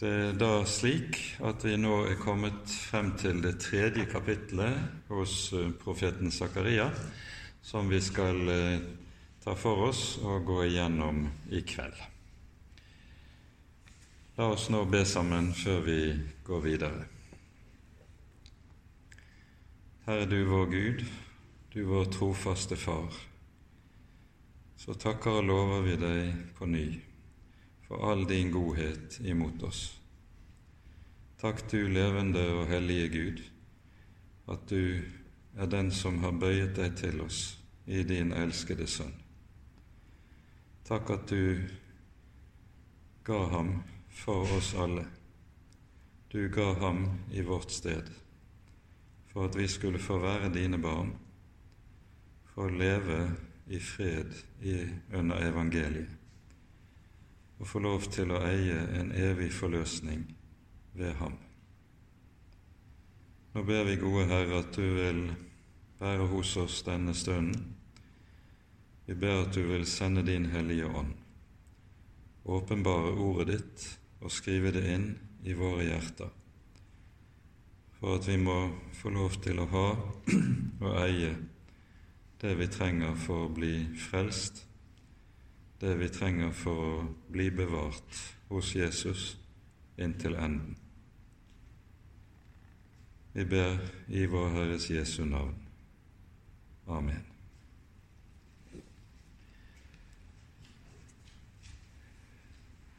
Det er da slik at vi nå er kommet frem til det tredje kapittelet hos eh, profeten Zakaria, som vi skal eh, ta for oss og gå igjennom i kveld. La oss nå be sammen før vi går videre. Herre du vår Gud, du vår trofaste Far. Så takker og lover vi deg på ny for all din godhet imot oss. Takk, du levende og hellige Gud, at du er den som har bøyet deg til oss i din elskede Sønn. Takk at du ga ham for oss alle. Du ga ham i vårt sted, for at vi skulle få være dine barn, for å leve i fred under evangeliet og få lov til å eie en evig forløsning ved ham. Nå ber vi, gode Herre, at du vil være hos oss denne stunden. Vi ber at du vil sende din Hellige Ånd, åpenbare ordet ditt og skrive det inn i våre hjerter, for at vi må få lov til å ha og eie det vi trenger for å bli frelst det vi trenger for å bli bevart hos Jesus inntil enden. Vi ber i vår Herres Jesu navn. Amen.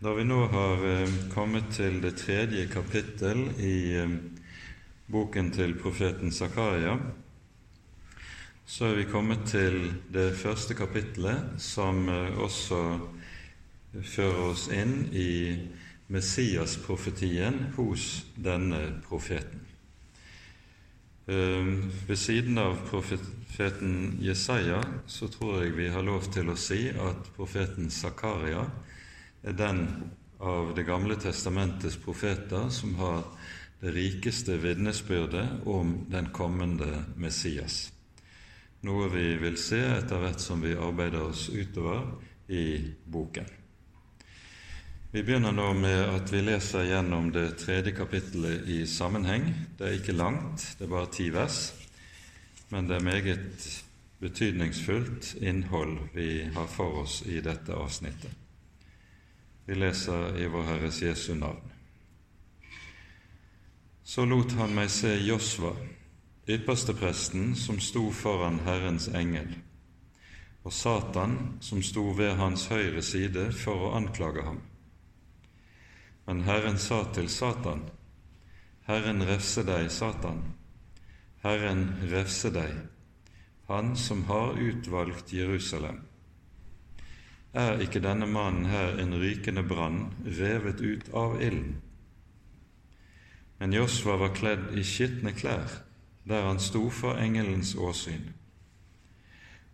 Da vi nå har eh, kommet til det tredje kapittel i eh, boken til profeten Zakaria, så er vi kommet til det første kapittelet, som eh, også fører oss inn i Messias-profetien hos denne profeten. Eh, ved siden av profeten Jesaja så tror jeg vi har lov til å si at profeten Zakaria er den av Det gamle testamentets profeter som har det rikeste vitnesbyrdet om den kommende Messias noe vi vil se etter hvert som vi arbeider oss utover i boken. Vi begynner nå med at vi leser gjennom det tredje kapittelet i sammenheng. Det er ikke langt, det er bare ti vers, men det er meget betydningsfullt innhold vi har for oss i dette avsnittet. Vi leser i Vår Herres Jesu navn. Så lot han meg se Josva, ypperstepresten som sto foran Herrens engel, og Satan som sto ved hans høyre side for å anklage ham. Men Herren sa til Satan, Herren refse deg, Satan, Herren refse deg, Han som har utvalgt Jerusalem. Er ikke denne mannen her en rykende brann revet ut av ilden? Men Josva var kledd i skitne klær der han sto for engelens åsyn.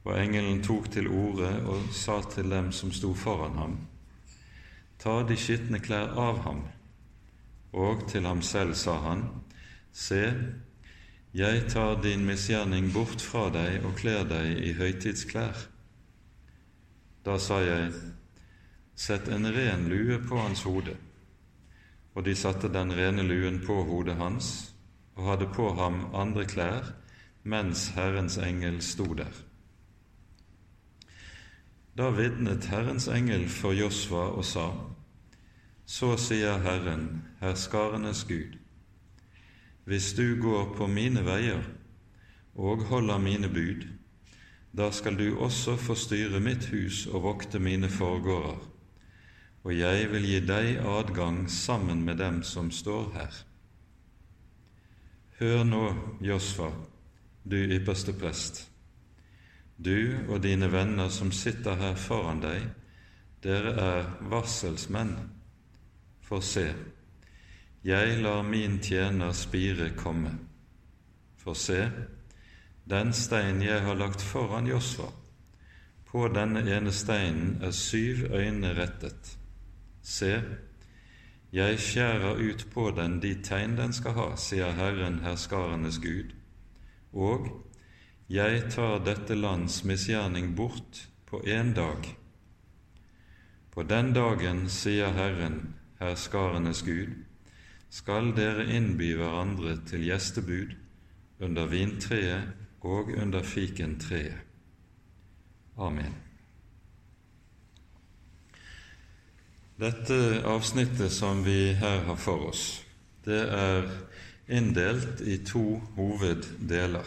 Og engelen tok til orde og sa til dem som sto foran ham, Ta de skitne klær av ham. Og til ham selv sa han, Se, jeg tar din misgjerning bort fra deg og kler deg i høytidsklær. Da sa jeg, Sett en ren lue på hans hode. Og de satte den rene luen på hodet hans og hadde på ham andre klær mens Herrens engel sto der. Da vitnet Herrens engel for Josva og sa:" Så sier Herren, herskarenes Gud, hvis du går på mine veier og holder mine bud, da skal du også få styre mitt hus og vokte mine forgårder, og jeg vil gi deg adgang sammen med dem som står her. Hør nå, Josfa, du ypperste prest. Du og dine venner som sitter her foran deg, dere er varselsmenn. For se, jeg lar min tjener Spire komme. For se, den stein jeg har lagt foran Josfa, på denne ene steinen er syv øyne rettet. Se, jeg skjærer ut på den de tegn den skal ha, sier Herren herskarenes Gud, og jeg tar dette lands misgjerning bort på én dag. På den dagen, sier Herren, herskarenes Gud, skal dere innby hverandre til gjestebud under vintreet og under fikentreet. Amen. Dette avsnittet som vi her har for oss, det er inndelt i to hoveddeler.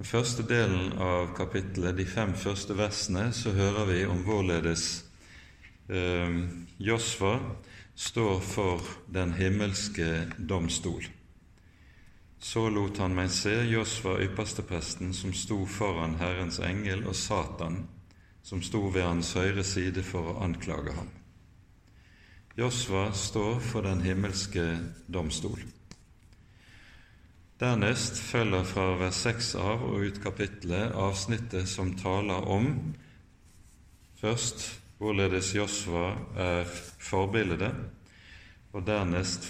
Den første delen av kapittelet, de fem første versene, så hører vi om hvorledes eh, Josva står for den himmelske domstol. Så lot han meg se Josva, ypperstepresten, som sto foran Herrens engel, og Satan, som sto ved hans høyre side for å anklage ham. Josva står for den himmelske domstol. Dernest følger fra vers 6 av og ut kapittelet avsnittet som taler om først hvorledes Josva er forbildet, og dernest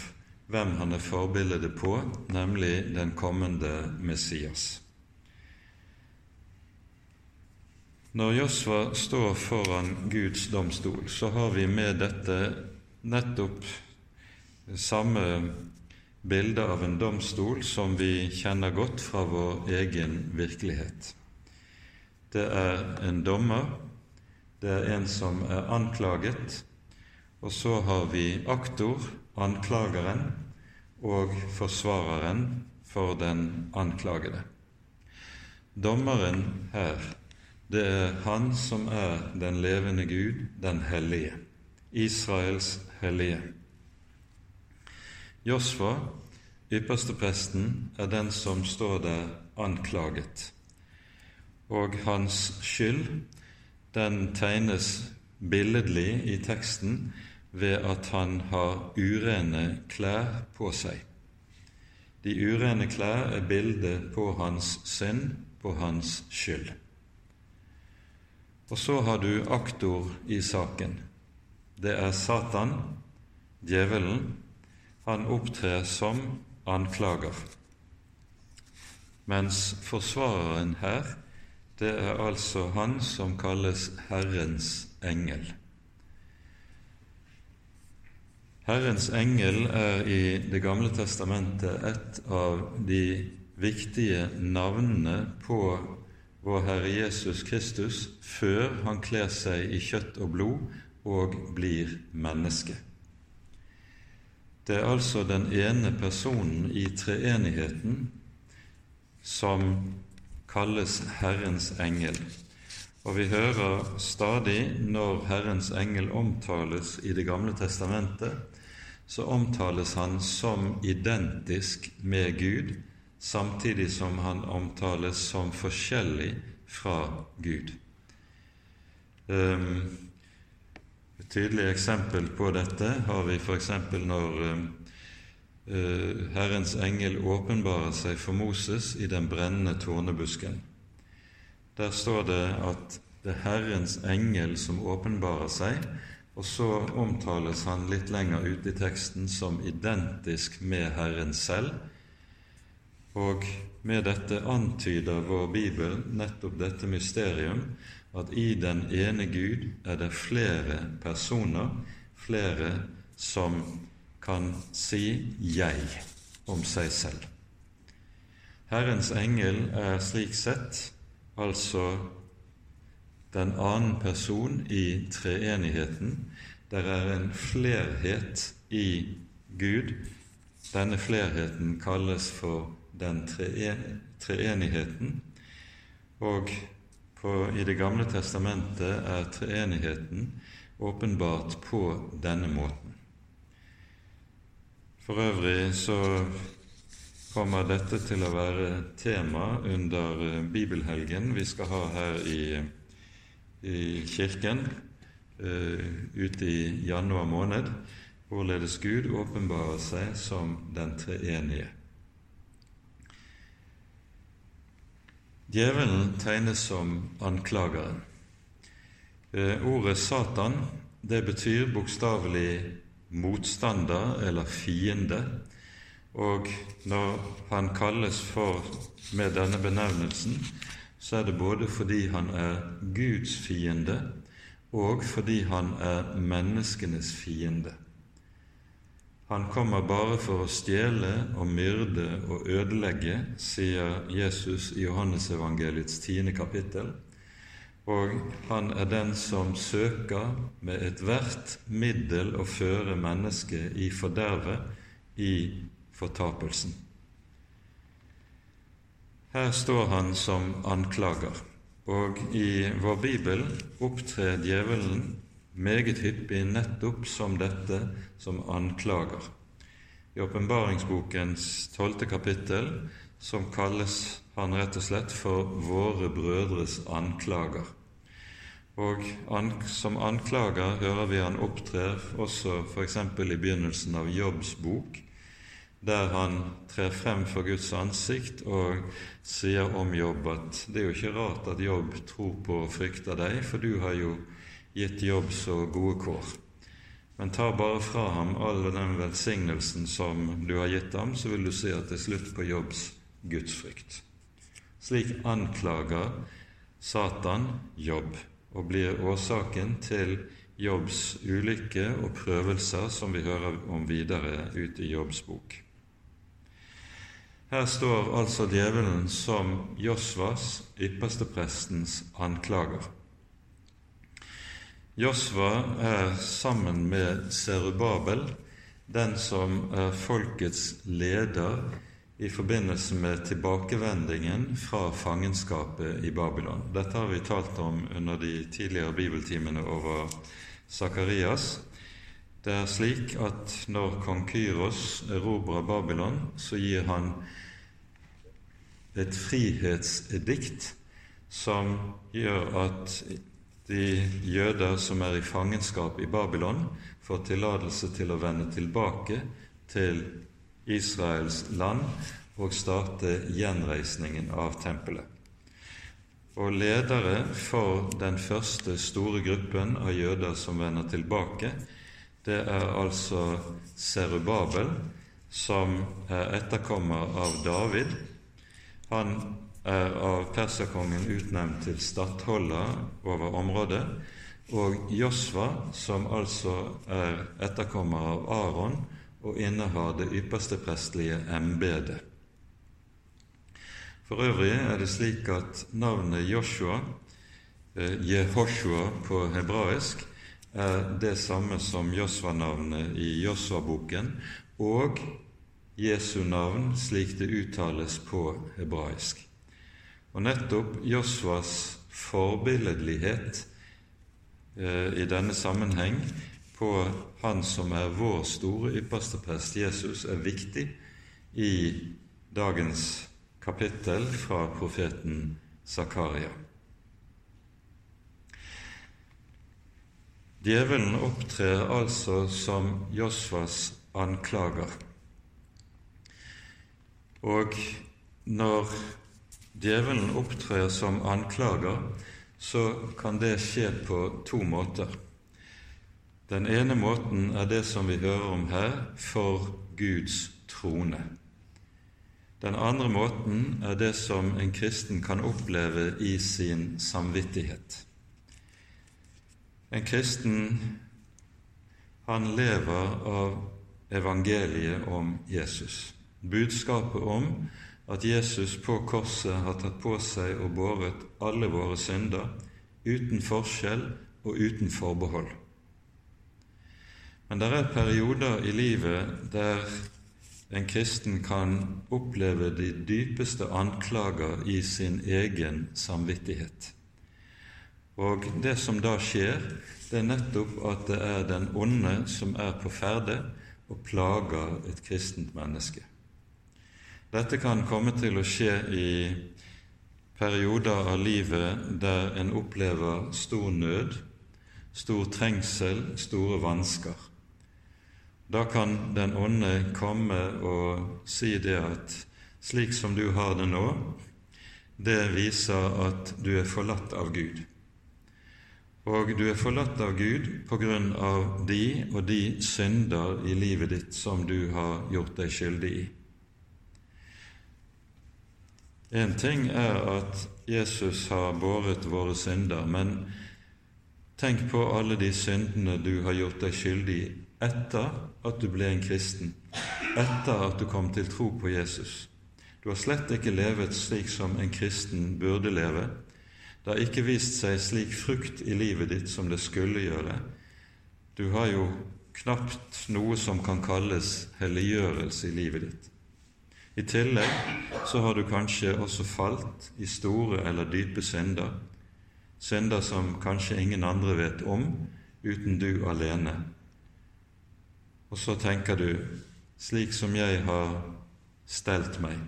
hvem han er forbildet på, nemlig den kommende Messias. Når Josva står foran Guds domstol, så har vi med dette nettopp samme bilde av en domstol som vi kjenner godt fra vår egen virkelighet. Det er en dommer, det er en som er anklaget, og så har vi aktor, anklageren, og forsvareren for den anklagede. Dommeren her, det er Han som er den levende Gud, den hellige, Israels hellige. Josfa, ypperstepresten, er den som står der anklaget, og hans skyld, den tegnes billedlig i teksten ved at han har urene klær på seg. De urene klær er bildet på hans synd, på hans skyld. Og så har du aktor i saken. Det er Satan, djevelen, han opptrer som anklager. Mens forsvareren her, det er altså han som kalles Herrens engel. Herrens engel er i Det gamle testamentet et av de viktige navnene på vår Herre Jesus Kristus før han kler seg i kjøtt og blod og blir menneske. Det er altså den ene personen i treenigheten som kalles Herrens engel. Og vi hører stadig når Herrens engel omtales i Det gamle testamentet, så omtales han som identisk med Gud, samtidig som han omtales som forskjellig fra Gud. Um, et tydelig eksempel på dette har vi f.eks. når uh, Herrens engel åpenbarer seg for Moses i den brennende tornebusken. Der står det at det er Herrens engel som åpenbarer seg, og så omtales han litt lenger ute i teksten som identisk med Herren selv. Og med dette antyder vår bibel nettopp dette mysterium at i den ene Gud er det flere personer, flere som kan si 'jeg' om seg selv. Herrens engel er slik sett altså den annen person i treenigheten. Der er en flerhet i Gud. Denne flerheten kalles for den treenigheten. Og for i Det gamle testamentet er treenigheten åpenbart på denne måten. For øvrig så kommer dette til å være tema under eh, bibelhelgen vi skal ha her i, i kirken uh, ute i januar måned, hvorledes Gud åpenbarer seg som den treenige. Djevelen tegnes som anklageren. Eh, ordet Satan det betyr bokstavelig motstander eller fiende. Og når han kalles for med denne benevnelsen, så er det både fordi han er Guds fiende, og fordi han er menneskenes fiende. Han kommer bare for å stjele og myrde og ødelegge, sier Jesus i Johannesevangeliets tiende kapittel. Og han er den som søker med ethvert middel å føre mennesket i fordervet, i fortapelsen. Her står han som anklager, og i vår bibel opptrer djevelen meget hyppig nettopp som dette, som anklager. I åpenbaringsbokens tolvte kapittel som kalles han rett og slett for 'våre brødres anklager'. Og an, som anklager hører vi han opptrer også f.eks. i begynnelsen av Jobbs bok, der han trer frem for Guds ansikt og sier om Jobb at det er jo ikke rart at Jobb tror på og frykter deg, for du har jo gitt Jobb så gode kår. Men ta bare fra ham all den velsignelsen som du har gitt ham, så vil du se at det er slutt på Jobbs gudsfrykt. Slik anklager Satan Jobb og blir årsaken til Jobbs ulykke og prøvelser, som vi hører om videre ute i Jobbs bok. Her står altså djevelen som Josvas, yppersteprestens, anklager. Josva er sammen med Serubabel den som er folkets leder i forbindelse med tilbakevendingen fra fangenskapet i Babylon. Dette har vi talt om under de tidligere bibeltimene over Sakarias. Det er slik at når kong Kyros erobrer Babylon, så gir han et frihetsedikt som gjør at de jøder som er i fangenskap i Babylon, får tillatelse til å vende tilbake til Israels land og starte gjenreisningen av tempelet. Og ledere for den første store gruppen av jøder som vender tilbake, det er altså Serubabel, som er etterkommer av David. Han av perserkongen utnevnt til stattholder over området, og Josva, som altså er etterkommer av Aron og innehar det ypperste prestlige embetet. For øvrig er det slik at navnet Joshua, eh, Jehoshua på hebraisk, er det samme som Josva-navnet i Josva-boken og Jesu navn slik det uttales på hebraisk. Og nettopp Josvas forbilledlighet eh, i denne sammenheng på Han som er vår store ypperste prest, Jesus, er viktig i dagens kapittel fra profeten Zakaria. Djevelen opptrer altså som Josvas anklager. Og når djevelen opptrer som anklager, så kan det skje på to måter. Den ene måten er det som vi hører om her, for Guds trone. Den andre måten er det som en kristen kan oppleve i sin samvittighet. En kristen, han lever av evangeliet om Jesus, budskapet om at Jesus på korset har tatt på seg og båret alle våre synder uten forskjell og uten forbehold. Men det er perioder i livet der en kristen kan oppleve de dypeste anklager i sin egen samvittighet. Og det som da skjer, det er nettopp at det er den onde som er på ferde og plager et kristent menneske. Dette kan komme til å skje i perioder av livet der en opplever stor nød, stor trengsel, store vansker. Da kan den onde komme og si det at slik som du har det nå, det viser at du er forlatt av Gud. Og du er forlatt av Gud på grunn av de og de synder i livet ditt som du har gjort deg skyldig i. Én ting er at Jesus har båret våre synder, men tenk på alle de syndene du har gjort deg skyldig etter at du ble en kristen, etter at du kom til tro på Jesus. Du har slett ikke levet slik som en kristen burde leve. Det har ikke vist seg slik frukt i livet ditt som det skulle gjøre. Du har jo knapt noe som kan kalles helliggjørelse i livet ditt. I tillegg så har du kanskje også falt i store eller dype synder, synder som kanskje ingen andre vet om uten du alene. Og så tenker du slik som jeg har stelt meg,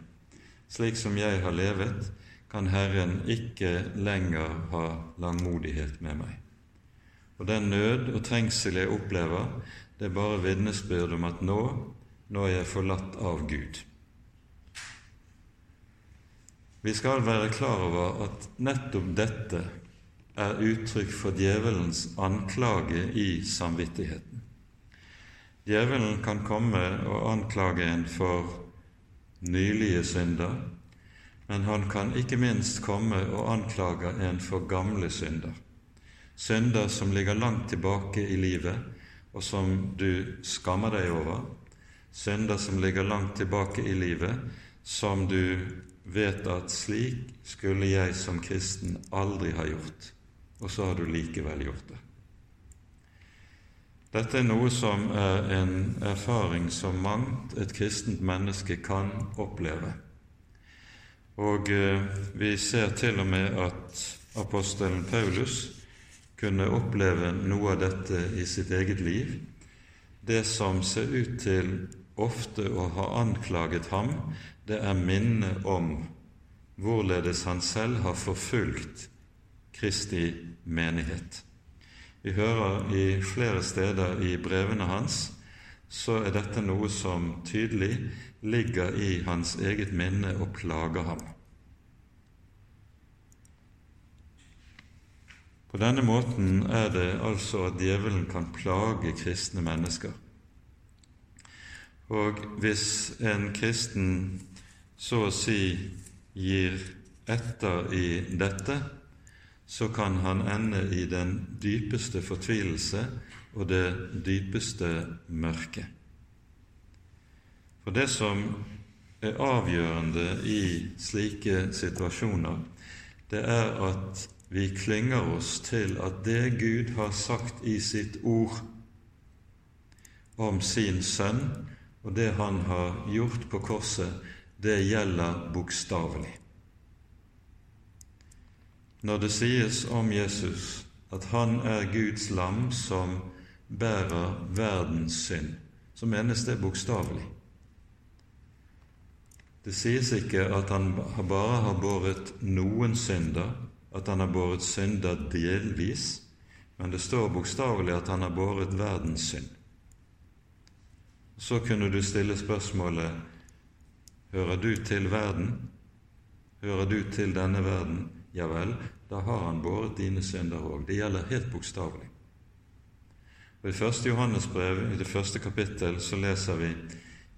slik som jeg har levet, kan Herren ikke lenger ha langmodighet med meg. Og den nød og trengsel jeg opplever, det er bare vitnesbyrd om at nå, nå er jeg forlatt av Gud. Vi skal være klar over at nettopp dette er uttrykk for djevelens anklage i samvittigheten. Djevelen kan komme og anklage en for nylige synder, men han kan ikke minst komme og anklage en for gamle synder. Synder som ligger langt tilbake i livet, og som du skammer deg over. Synder som ligger langt tilbake i livet, som du vet at slik skulle jeg som kristen aldri ha gjort og så har du likevel gjort det. Dette er noe som er en erfaring som mangt et kristent menneske kan oppleve. Og eh, vi ser til og med at apostelen Paulus kunne oppleve noe av dette i sitt eget liv. Det som ser ut til ofte å ha anklaget ham, det er minnet om hvorledes han selv har forfulgt Kristi menighet. Vi hører i flere steder i brevene hans så er dette noe som tydelig ligger i hans eget minne og plager ham. På denne måten er det altså at djevelen kan plage kristne mennesker. Og hvis en kristen så å si gir etter i dette, så kan han ende i den dypeste fortvilelse og det dypeste mørke. For det som er avgjørende i slike situasjoner, det er at vi klynger oss til at det Gud har sagt i sitt ord om sin sønn, og det han har gjort på korset, det gjelder bokstavelig. Når det sies om Jesus at han er Guds lam som bærer verdens synd, så menes det bokstavelig. Det sies ikke at han bare har båret noen synder, at han har båret synder delvis, men det står bokstavelig at han har båret verdens synd. Så kunne du stille spørsmålet Hører du til verden? Hører du til denne verden? Ja vel, da har han båret dine synder òg. Det gjelder helt bokstavelig. I 1. Johannes brev, i det første kapittel, så leser vi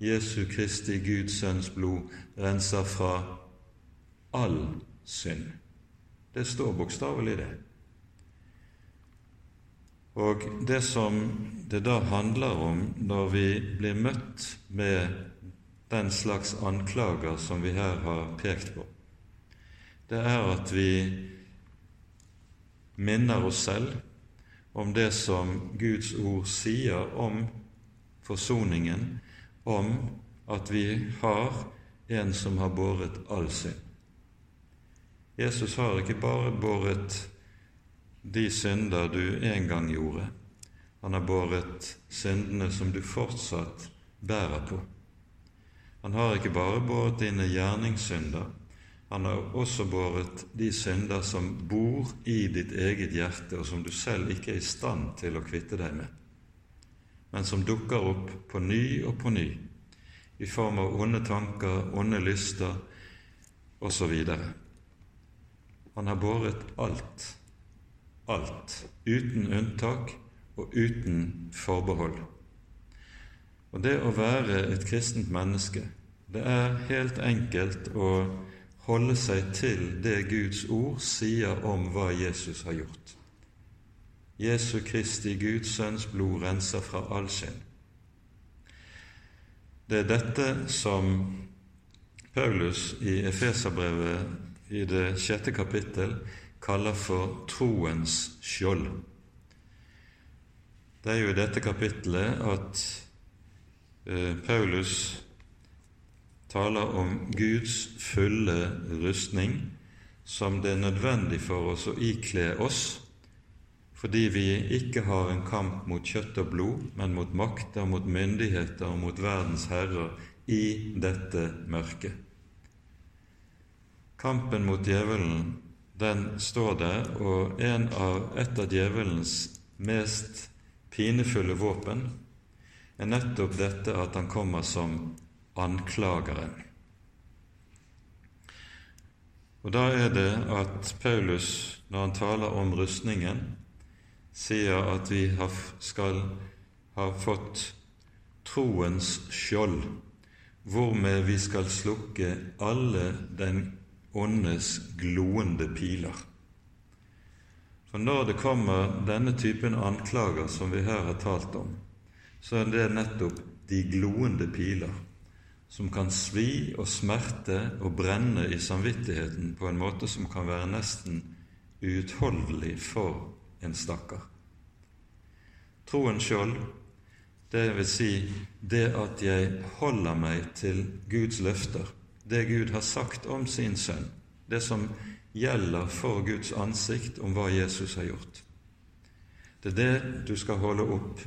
Jesu Kristi Guds Sønns blod renser fra all synd. Det står bokstavelig, det. Og det som det da handler om når vi blir møtt med den slags anklager som vi her har pekt på, det er at vi minner oss selv om det som Guds ord sier om forsoningen, om at vi har en som har båret all synd. Jesus har ikke bare båret de synder du en gang gjorde. Han har båret syndene som du fortsatt bærer på. Han har ikke bare båret dine gjerningssynder, han har også båret de synder som bor i ditt eget hjerte, og som du selv ikke er i stand til å kvitte deg med, men som dukker opp på ny og på ny i form av onde tanker, onde lyster osv. Han har båret alt, alt, uten unntak og uten forbehold. Og det å være et kristent menneske, det er helt enkelt å holde seg til det Guds ord sier om hva Jesus har gjort. Jesu Kristi Guds Sønns blod renser fra all synd. Det er dette som Paulus i Efeserbrevet i det sjette kapittel kaller for troens skjold. Det er jo i dette kapittelet at eh, Paulus taler om Guds fulle rustning som det er nødvendig for oss å ikle oss fordi vi ikke har en kamp mot kjøtt og blod, men mot makter, mot myndigheter og mot verdens herrer i dette mørket. Kampen mot djevelen, den står der, og en av, et av djevelens mest pinefulle våpen er nettopp dette at han kommer som anklageren. Og Da er det at Paulus, når han taler om rustningen, sier at vi skal ha fått troens skjold, hvormed vi skal slukke alle den åndes gloende piler. For når det kommer denne typen anklager som vi her har talt om, så er det nettopp de gloende piler som kan svi og smerte og brenne i samvittigheten på en måte som kan være nesten uutholdelig for en stakkar. Troen skjold, det vil si det at jeg holder meg til Guds løfter, det Gud har sagt om sin sønn, det som gjelder for Guds ansikt om hva Jesus har gjort. Det er det du skal holde opp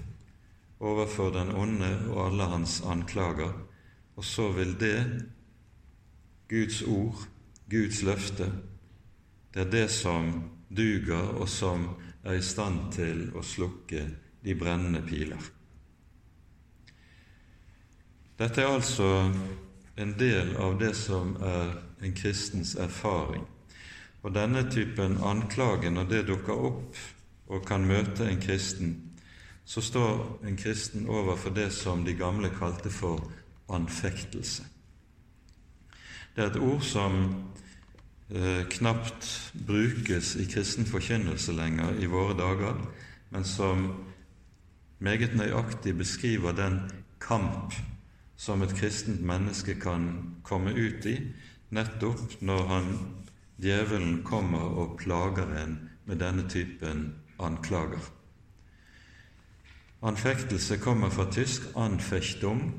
overfor den onde og alle hans anklager, og så vil det, Guds ord, Guds løfte, det er det som duger, og som er i stand til å slukke de brennende piler. Dette er altså en del av det som er en kristens erfaring. Og denne typen anklage, når det dukker opp og kan møte en kristen, så står en kristen overfor det som de gamle kalte for anfektelse. Det er et ord som eh, knapt brukes i kristen forkynnelse lenger i våre dager, men som meget nøyaktig beskriver den kamp som et kristent menneske kan komme ut i, nettopp når han, djevelen kommer og plager en med denne typen anklager. Anfektelse kommer fra tysk 'anfechtung',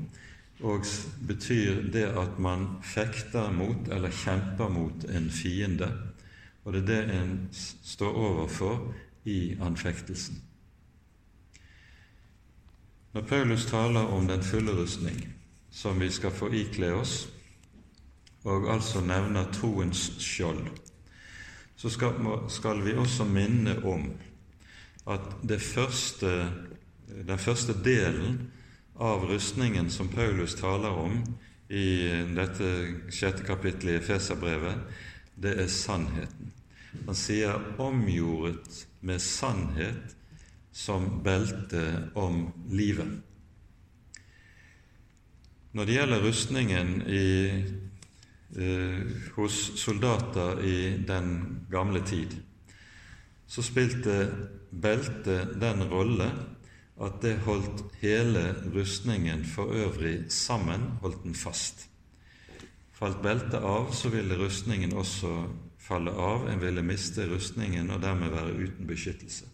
og betyr det at man fekter mot eller kjemper mot en fiende. Og det er det en står overfor i anfektelsen. Når Paulus taler om den fulle rustning, som vi skal få ikle oss, og altså nevner troens skjold, så skal, vi også minne om at første, den første delen av rustningen som Paulus taler om i dette sjette kapittelet i Feserbrevet, det er sannheten. Han sier 'omgjordet med sannhet som belte om livet'. Når det gjelder rustningen i, eh, hos soldater i den gamle tid, så spilte beltet den rolle at det holdt hele rustningen for øvrig sammen, holdt den fast. Falt beltet av, så ville rustningen også falle av, en ville miste rustningen og dermed være uten beskyttelse.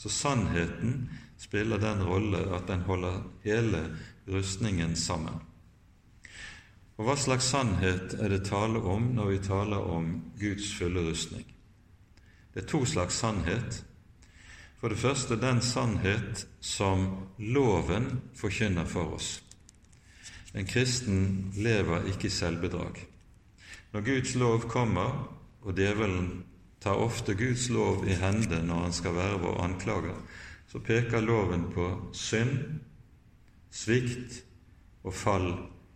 Så sannheten spiller den rolle at den holder hele rustningen sammen. Og Hva slags sannhet er det tale om når vi taler om Guds fulle rustning? Det er to slags sannhet for det første den sannhet som loven forkynner for oss. En kristen lever ikke i selvbedrag. Når Guds lov kommer, og djevelen tar ofte Guds lov i hende når han skal være vår anklager, så peker loven på synd, svikt og fall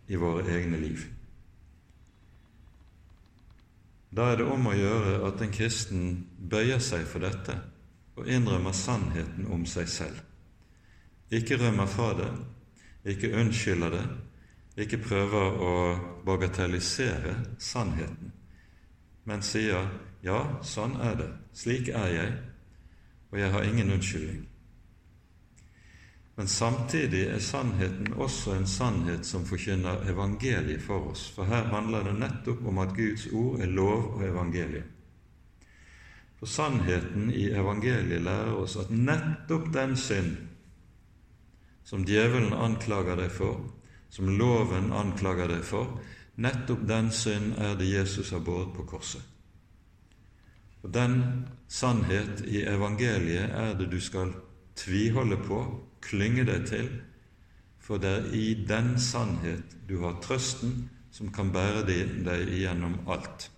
i våre egne liv. Da er det om å gjøre at en kristen bøyer seg for dette og innrømmer sannheten om seg selv. Ikke rømmer fra det, ikke unnskylder det, ikke prøver å bagatellisere sannheten, men sier 'ja, sånn er det, slik er jeg', og jeg har ingen unnskyldning. Men samtidig er sannheten også en sannhet som forkynner evangeliet for oss, for her handler det nettopp om at Guds ord er lov og evangeliet. For sannheten i evangeliet lærer oss at nettopp den synd som djevelen anklager deg for, som loven anklager deg for, nettopp den synd er det Jesus har båret på korset. Og Den sannhet i evangeliet er det du skal tviholde på, klynge deg til, for det er i den sannhet du har trøsten som kan bære deg igjennom alt.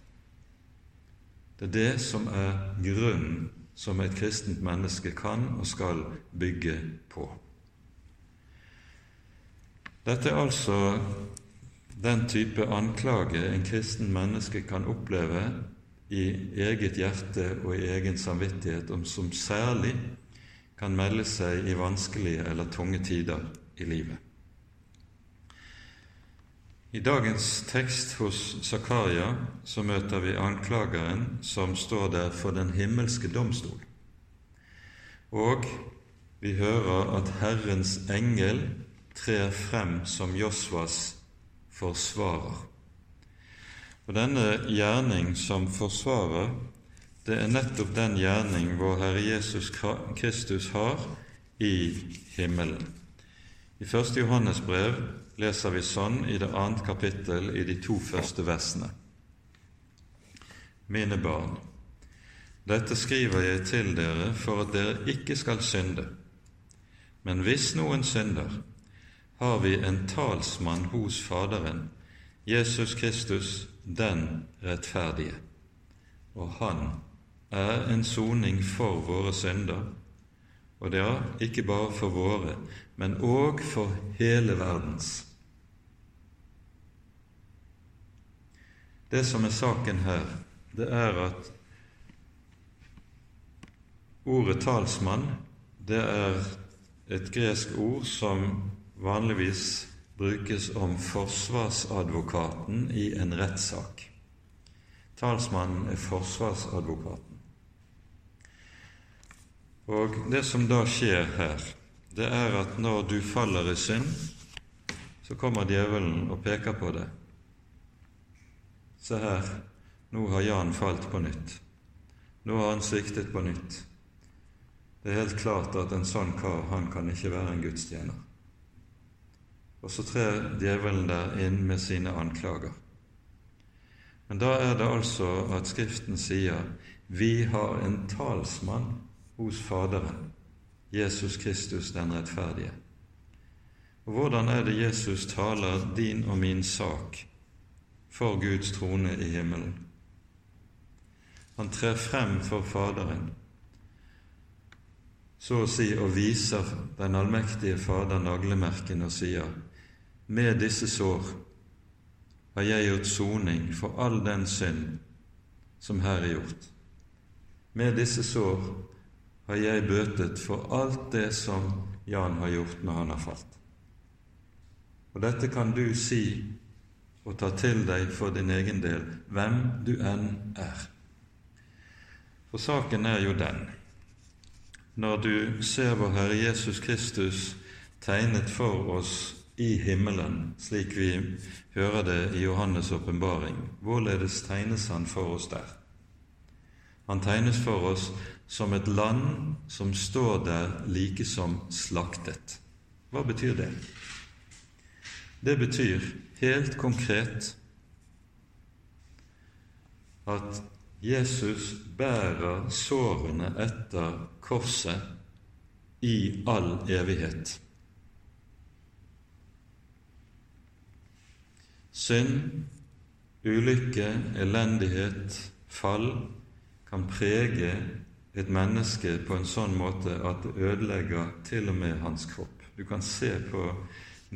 Det er det som er grunnen som et kristent menneske kan og skal bygge på. Dette er altså den type anklage en kristen menneske kan oppleve i eget hjerte og i egen samvittighet, om som særlig kan melde seg i vanskelige eller tunge tider i livet. I dagens tekst hos Zakaria så møter vi anklageren som står der for den himmelske domstol. Og vi hører at Herrens engel trer frem som Josvas forsvarer. Og Denne gjerning som forsvarer, det er nettopp den gjerning vår Herre Jesus Kristus har i himmelen. I 1. Johannes brev leser vi sånn i det annet kapittel i de to første versene. Mine barn, dette skriver jeg til dere for at dere ikke skal synde. Men hvis noen synder, har vi en talsmann hos Faderen, Jesus Kristus, den rettferdige. Og han er en soning for våre synder, og det er ikke bare for våre, men òg for hele verdens. Det som er saken her, det er at ordet talsmann, det er et gresk ord som vanligvis brukes om forsvarsadvokaten i en rettssak. Talsmannen er forsvarsadvokaten. Og Det som da skjer her, det er at når du faller i synd, så kommer djevelen og peker på det. Se her, nå har Jan falt på nytt. Nå har han sviktet på nytt. Det er helt klart at en sånn kar, han kan ikke være en gudstjener. Og så trer djevelen der inn med sine anklager. Men da er det altså at Skriften sier vi har en talsmann hos Faderen, Jesus Kristus den rettferdige. Og Hvordan er det Jesus taler din og min sak for Guds trone i himmelen? Han trer frem for Faderen, så å si og viser den allmektige Fader naglemerken og sier:" Med disse sår har jeg gjort soning for all den synd som her er gjort. Med disse sår har jeg bøtet for alt det som Jan har gjort når han har falt. Og dette kan du si og ta til deg for din egen del, hvem du enn er. For saken er jo den når du ser vår Herre Jesus Kristus tegnet for oss i himmelen, slik vi hører det i Johannes' åpenbaring. Hvorledes tegnes han for oss der? Han tegnes for oss som et land som står der like som slaktet. Hva betyr det? Det betyr helt konkret at Jesus bærer sårene etter korset i all evighet. Synd, ulykke, elendighet, fall kan prege et menneske på en sånn måte at det ødelegger til og med hans kropp. Du kan se på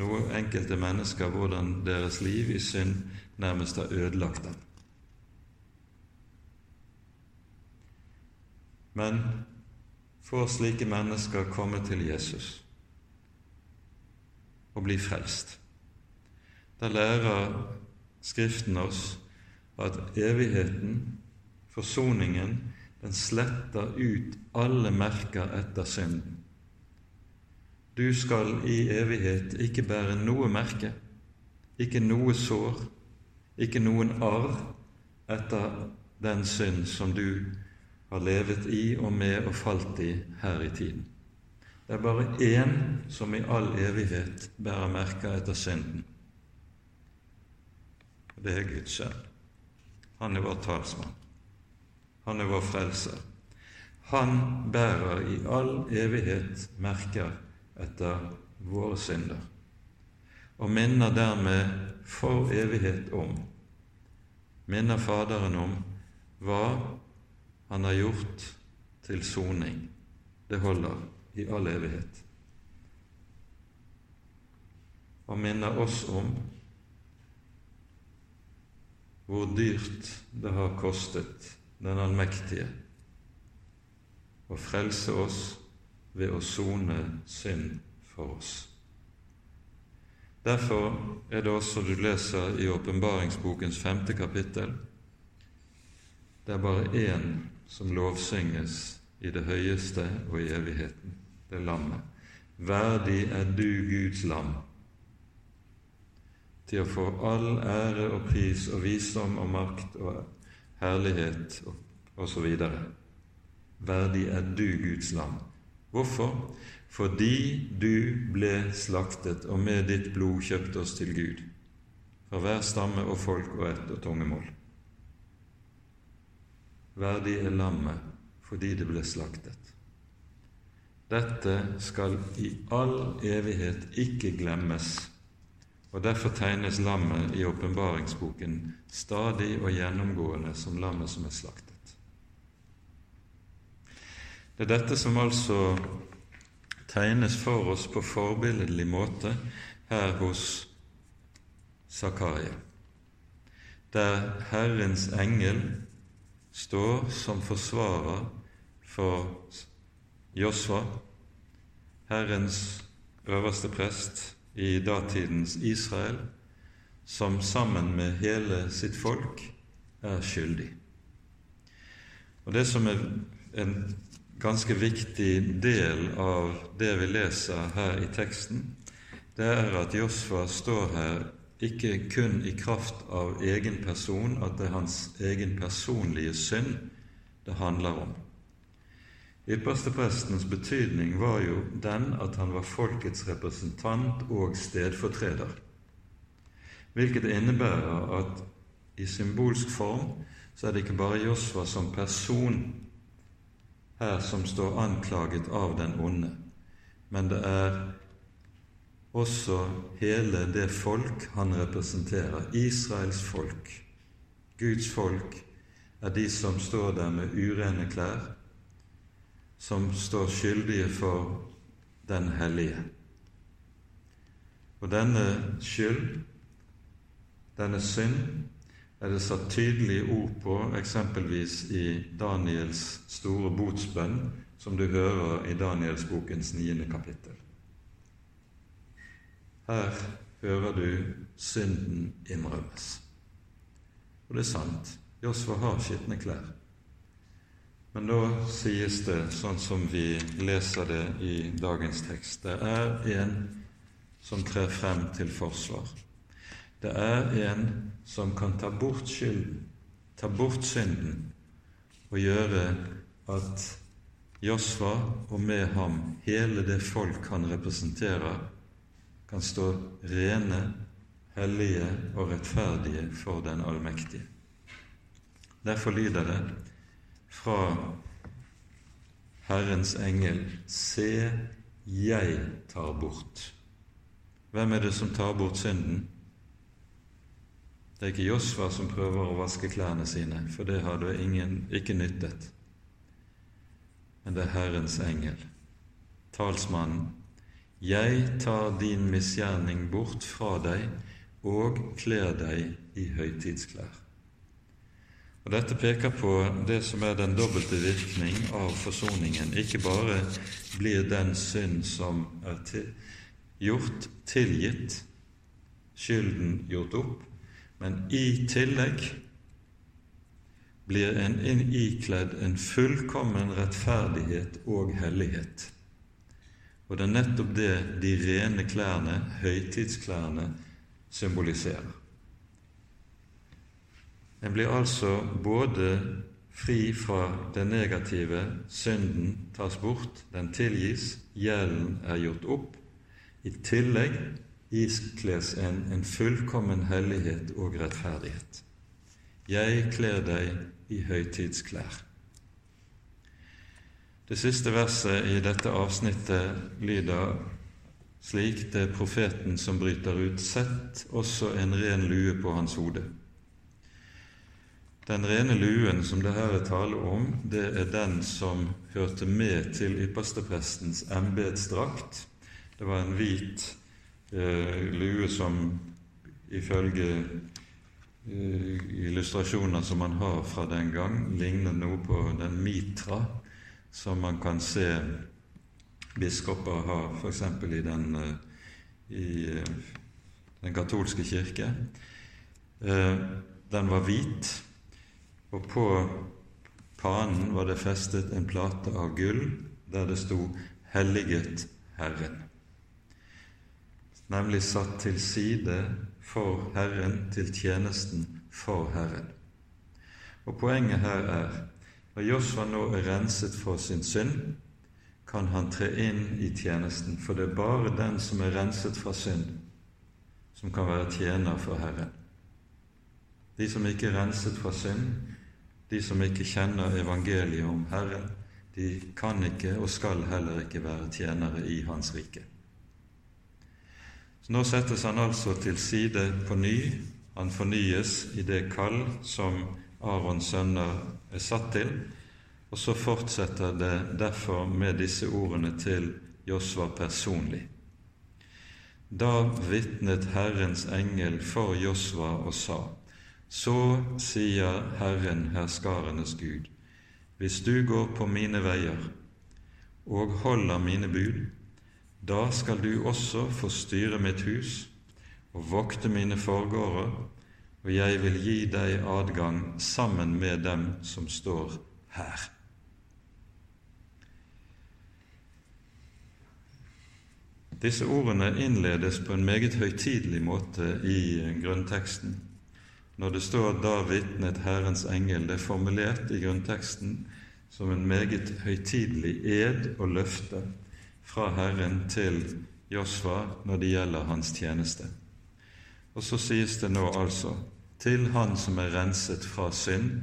noen enkelte mennesker hvordan deres liv i synd nærmest har ødelagt dem. Men får slike mennesker komme til Jesus og bli frelst? Da lærer Skriften oss at evigheten, forsoningen, Den sletter ut alle merker etter synden. Du skal i evighet ikke bære noe merke, ikke noe sår, ikke noen arv etter den synd som du har levet i og med og falt i her i tiden. Det er bare én som i all evighet bærer merker etter synden. Det er Guds sønn. Han er vår talsmann. Han er vår frelser. Han bærer i all evighet merker etter våre synder, og minner dermed for evighet om, minner Faderen om hva han har gjort til soning. Det holder i all evighet. Og minner oss om hvor dyrt det har kostet den allmektige og frelse oss ved å sone synd for oss. Derfor er det også du leser i åpenbaringsbokens femte kapittel. Det er bare én som lovsynges i det høyeste og i evigheten det lammet. Verdig er du, Guds lam, til å få all ære og pris og visdom og makt og herlighet osv. Verdig er du, Guds lam. Hvorfor? Fordi du ble slaktet og med ditt blod kjøpte oss til Gud, fra hver stamme og folk og ett og tungemål. Verdig er lammet fordi det ble slaktet. Dette skal i all evighet ikke glemmes, og derfor tegnes lammet i åpenbaringsboken stadig og gjennomgående som lammet som er slaktet. Det er dette som altså tegnes for oss på forbilledlig måte her hos Zakaria, der Herrens engel står som forsvarer for Josva, Herrens øverste prest i datidens Israel, som sammen med hele sitt folk er skyldig. Og Det som er en ganske viktig del av det vi leser her i teksten, det er at Josfa står her ikke kun i kraft av egen person, at det er hans egen personlige synd det handler om. Yppersteprestens betydning var jo den at han var folkets representant og stedfortreder, hvilket innebærer at i symbolsk form så er det ikke bare Josfa som person her som står anklaget av den onde, men det er også hele det folk han representerer, Israels folk. Guds folk er de som står der med urene klær, som står skyldige for den hellige. Og denne skyld, denne synd, er det satt tydelige ord på eksempelvis i Daniels store botsbønn, som du hører i Danielsbokens niende kapittel. Her hører du synden innrømmes. Og det er sant. Josfa har skitne klær. Men da sies det, sånn som vi leser det i dagens tekst, det er en som trer frem til forsvar. Det er en som kan ta bort skylden, ta bort synden, og gjøre at Josfa og med ham hele det folk han representerer, kan stå rene, hellige og rettferdige for den allmektige. Derfor lyder det fra Herrens engel Se, jeg tar bort. Hvem er det som tar bort synden? Det er ikke Josfa som prøver å vaske klærne sine, for det hadde ingen ikke nyttet. Men det er Herrens engel, talsmannen. Jeg tar din misgjerning bort fra deg og kler deg i høytidsklær. Og Dette peker på det som er den dobbelte virkning av forsoningen. Ikke bare blir den synd som er til, gjort, tilgitt, skylden gjort opp, men i tillegg blir en ikledd en fullkommen rettferdighet og hellighet. Og det er nettopp det de rene klærne, høytidsklærne, symboliserer. En blir altså både fri fra det negative, synden tas bort, den tilgis, gjelden er gjort opp. I tillegg iskles en en fullkommen hellighet og rettferdighet. Jeg kler deg i høytidsklær. Det siste verset i dette avsnittet lyder slik det er profeten som bryter ut, sett også en ren lue på hans hode. Den rene luen som det her er tale om, det er den som hørte med til yppersteprestens embetsdrakt. Det var en hvit eh, lue som ifølge eh, illustrasjoner som man har fra den gang, ligner noe på den mitra som man kan se biskoper har f.eks. i den, eh, i eh, den katolske kirke. Eh, den var hvit, og på panen var det festet en plate av gull der det sto 'Helliget Herren' nemlig satt til side for Herren, til tjenesten for Herren. Og Poenget her er når Josfa nå er renset for sin synd, kan han tre inn i tjenesten, for det er bare den som er renset fra synd, som kan være tjener for Herren. De som ikke er renset fra synd, de som ikke kjenner evangeliet om Herren, de kan ikke og skal heller ikke være tjenere i Hans rike. Så Nå settes han altså til side på ny. Han fornyes i det kall som Arons sønner er satt til. Og så fortsetter det derfor med disse ordene til Josva personlig. Da vitnet Herrens engel for Josva og sa:" Så sier Herren herskarenes Gud, hvis du går på mine veier og holder mine bud, da skal du også få styre mitt hus og vokte mine forgårder, og jeg vil gi deg adgang sammen med dem som står her. Disse ordene innledes på en meget høytidelig måte i grunnteksten. Når det står 'da vitnet Herrens engel', det er formulert i grunnteksten som en meget høytidelig ed og løfte fra Herren til Josfa når det gjelder hans tjeneste. Og så sies det nå altså til Han som er renset fra synd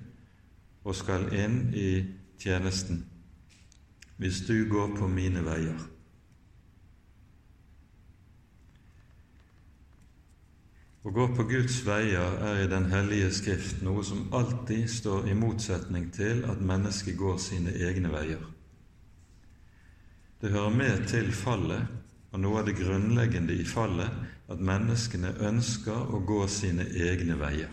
og skal inn i tjenesten, hvis du går på mine veier. Å gå på Guds veier er i Den hellige Skrift noe som alltid står i motsetning til at mennesket går sine egne veier. Det hører med til fallet, og noe av det grunnleggende i fallet, at menneskene ønsker å gå sine egne veier.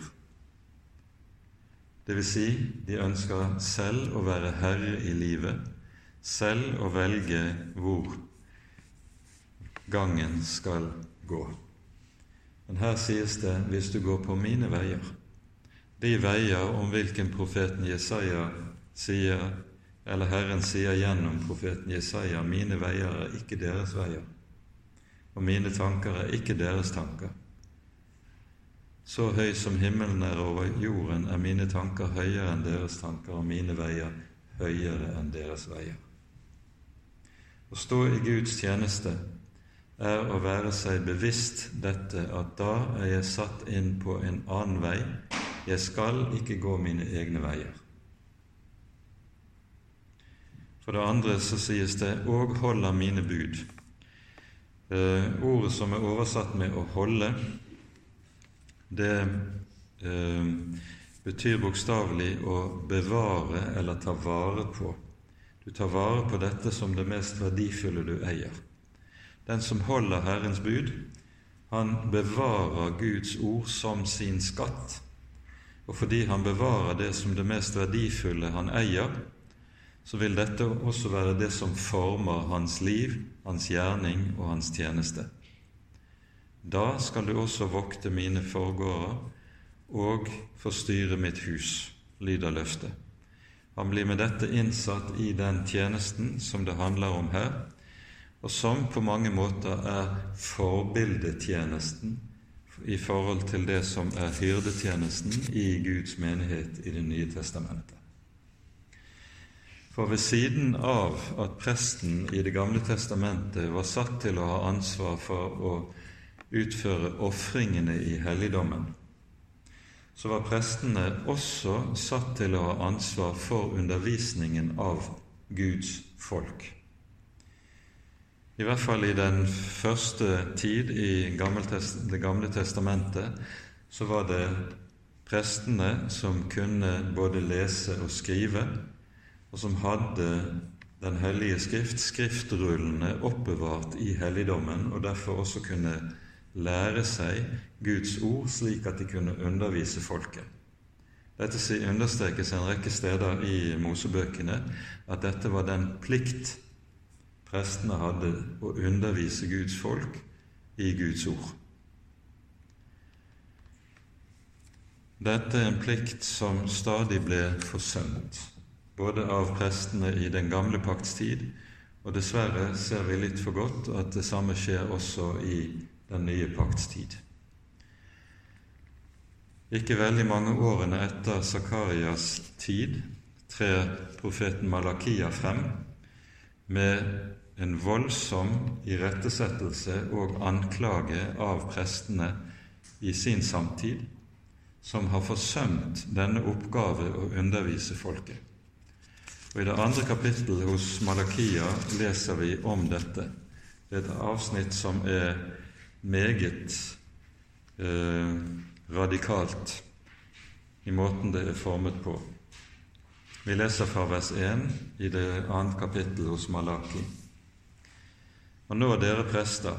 Det vil si, de ønsker selv å være herre i livet, selv å velge hvor gangen skal gå. Men her sies det 'hvis du går på mine veier'. De veier om hvilken profeten Jesaja sier eller Herren sier gjennom profeten Jesaja, 'Mine veier er ikke deres veier, og mine tanker er ikke deres tanker'. Så høy som himmelen er over jorden, er mine tanker høyere enn deres tanker, og mine veier høyere enn deres veier. Å stå i Guds tjeneste er å være seg bevisst dette at da er jeg satt inn på en annen vei. Jeg skal ikke gå mine egne veier. For det andre så sies det 'og holder mine bud'. Eh, ordet som er oversatt med 'å holde', det eh, betyr bokstavelig å bevare eller ta vare på. Du tar vare på dette som det mest verdifulle du eier. Den som holder Herrens bud, han bevarer Guds ord som sin skatt. Og fordi han bevarer det som det mest verdifulle han eier, så vil dette også være det som former hans liv, hans gjerning og hans tjeneste. Da skal du også vokte mine forgårder og forstyrre mitt hus. lyder løftet. Han blir med dette innsatt i den tjenesten som det handler om her, og som på mange måter er forbildetjenesten i forhold til det som er hyrdetjenesten i Guds menighet i Det nye testamentet. For ved siden av at presten i Det gamle testamentet var satt til å ha ansvar for å utføre ofringene i helligdommen, så var prestene også satt til å ha ansvar for undervisningen av Guds folk. I hvert fall i den første tid i Det gamle testamentet så var det prestene som kunne både lese og skrive, og som hadde Den hellige skrift, skriftrullene, oppbevart i helligdommen, og derfor også kunne lære seg Guds ord slik at de kunne undervise folket. Dette understrekes en rekke steder i Mosebøkene at dette var den plikt prestene hadde å undervise Guds folk i Guds ord. Dette er en plikt som stadig ble forsømt, både av prestene i den gamle pakts tid, og dessverre ser vi litt for godt at det samme skjer også i den nye pakts tid. Ikke veldig mange årene etter Zakarias tid trer profeten Malakia frem med en voldsom irettesettelse og anklage av prestene i sin samtid, som har forsømt denne oppgave å undervise folket. Og I det andre kapittel hos Malakia leser vi om dette. Det er et avsnitt som er meget eh, radikalt i måten det er formet på. Vi leser fra vers 1 i det annet kapittel hos Malaki. Og nå, dere prester,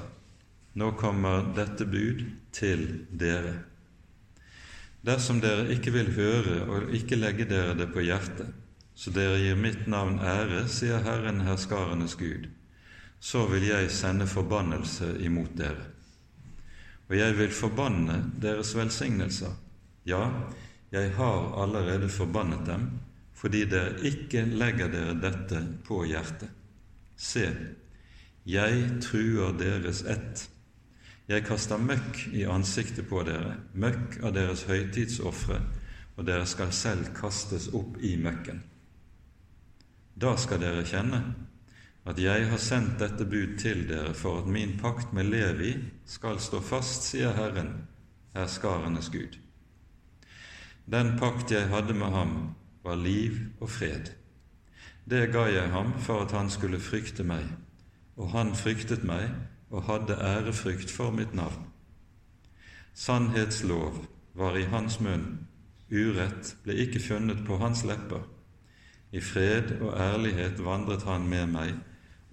nå kommer dette bud til dere. Dersom dere ikke vil høre og ikke legge dere det på hjertet, så dere gir mitt navn ære, sier Herren herskarenes Gud, så vil jeg sende forbannelse imot dere og jeg vil forbanne deres velsignelser. Ja, jeg har allerede forbannet dem, fordi dere ikke legger dere dette på hjertet. Se, jeg truer deres ett. Jeg kaster møkk i ansiktet på dere, møkk av deres høytidsofre, og dere skal selv kastes opp i møkken. Da skal dere kjenne at jeg har sendt dette bud til dere for at min pakt med Levi skal stå fast, sier Herren, herskarenes Gud. Den pakt jeg hadde med ham, var liv og fred. Det ga jeg ham for at han skulle frykte meg, og han fryktet meg og hadde ærefrykt for mitt navn. Sannhetslov var i hans munn, urett ble ikke funnet på hans lepper. I fred og ærlighet vandret han med meg,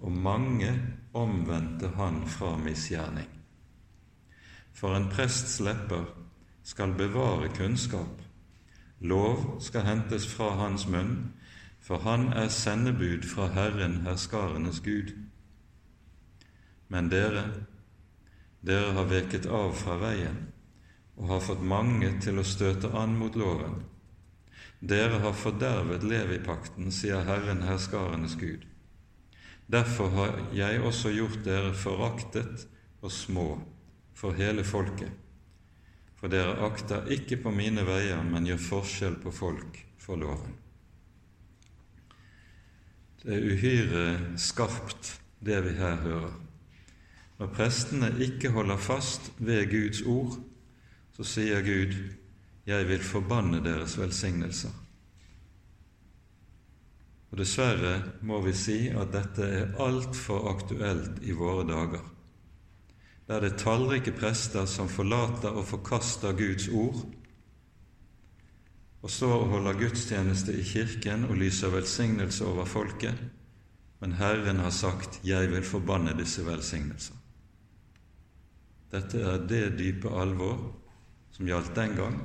og mange omvendte han fra misgjerning. For en prests lepper skal bevare kunnskap, lov skal hentes fra hans munn, for han er sendebud fra Herren herskarenes Gud. Men dere, dere har veket av fra veien og har fått mange til å støte an mot loven. Dere har fordervet Levipakten, sier Herren herskarenes Gud. Derfor har jeg også gjort dere foraktet og små for hele folket, for dere akter ikke på mine veier, men gjør forskjell på folk for loven. Det er uhyre skarpt, det vi her hører. Når prestene ikke holder fast ved Guds ord, så sier Gud, 'Jeg vil forbanne deres velsignelser'. Og Dessverre må vi si at dette er altfor aktuelt i våre dager, der det er tallrike prester som forlater og forkaster Guds ord, og står og holder gudstjeneste i kirken og lyser velsignelse over folket, men Herren har sagt 'Jeg vil forbanne disse velsignelser'. Dette er det dype alvor som gjaldt den gang.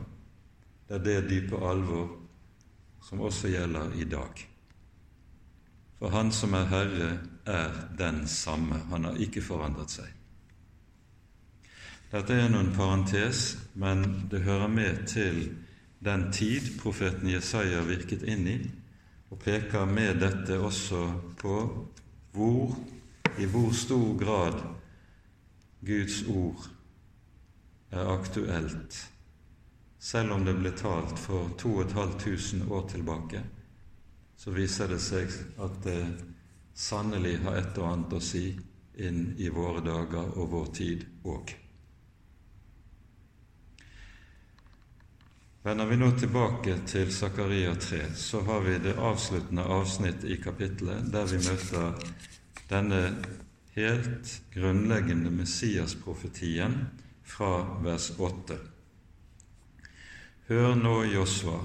Det er det dype alvor som også gjelder i dag. For Han som er Herre, er den samme. Han har ikke forandret seg. Dette er noen parentes, men det hører med til den tid profeten Jesaja virket inn i, og peker med dette også på hvor, i hvor stor grad Guds ord er aktuelt, selv om det ble talt for 2500 år tilbake, så viser det seg at det sannelig har et og annet å si inn i våre dager og vår tid òg. Vender vi nå tilbake til Zakaria 3, så har vi det avsluttende avsnitt i kapittelet der vi møter denne helt grunnleggende Messias-profetien fra vers 8. Hør nå, Josva,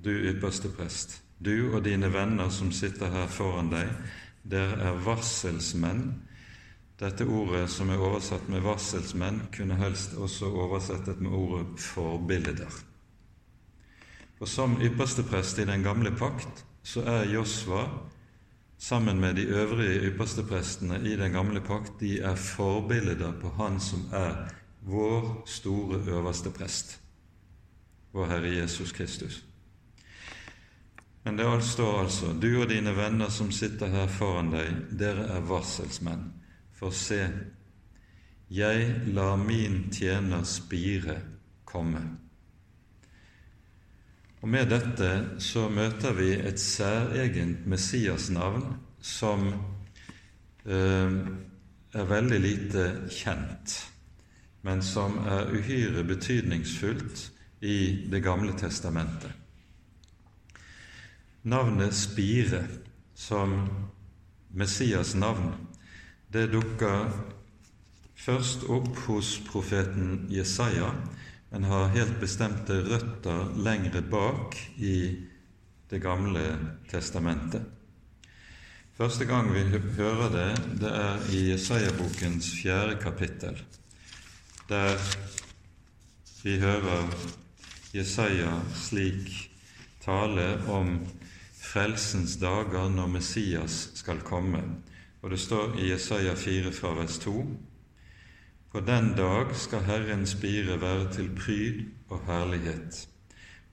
du ypperste prest, du og dine venner som sitter her foran deg, dere er varselsmenn. Dette ordet som er oversatt med varselsmenn, kunne helst også oversettet med ordet forbilder. For som yppersteprest i den gamle pakt så er Josva sammen med de øvrige yppersteprestene i den gamle pakt, de er forbilder på Han som er vår store øverste prest, vår Herre Jesus Kristus. Men det står altså du og dine venner som sitter her foran deg, dere er varselsmenn. For se, jeg lar min tjener Spire komme. Og Med dette så møter vi et særegent Messias-navn som eh, er veldig lite kjent, men som er uhyre betydningsfullt i Det gamle testamentet. Navnet Spire som Messias' navn, det dukker først opp hos profeten Jesaja, men har helt bestemte røtter lengre bak i Det gamle testamentet. Første gang vi hører det, det er i Jesaja-bokens fjerde kapittel, der vi hører Jesaja slik tale om frelsens dager når Messias skal komme. Og det står i Jesaja 4 fra vers 2.: På den dag skal Herrens spire være til pryd og herlighet,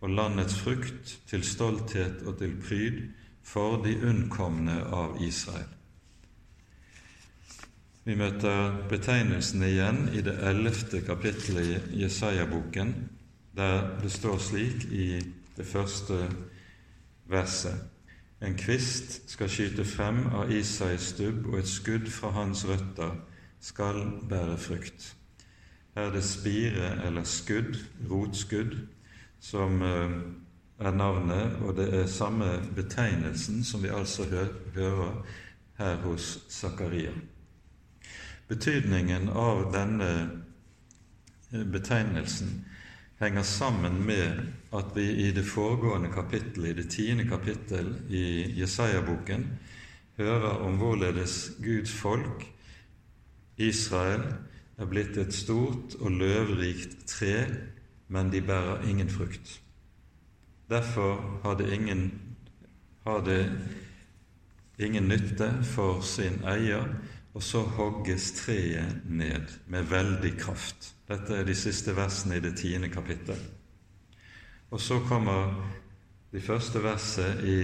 og landets frukt til stolthet og til pryd for de unnkomne av Israel. Vi møter betegnelsen igjen i det ellevte kapittelet i Jesaja-boken, der det står slik i det første verset. En kvist skal skyte frem av Isais stubb, og et skudd fra hans røtter skal bære frukt. Er det spire eller skudd, rotskudd, som eh, er navnet, og det er samme betegnelsen som vi altså hører her hos Zakaria. Betydningen av denne eh, betegnelsen henger sammen med at vi i det foregående kapittel, i det tiende kapittel i Jesaja-boken, hører om hvorledes Guds folk, Israel, er blitt et stort og løvrikt tre, men de bærer ingen frukt. Derfor har det ingen, har det ingen nytte for sin eier, og så hogges treet ned med veldig kraft. Dette er de siste versene i det tiende kapittel. Og så kommer de første verset i,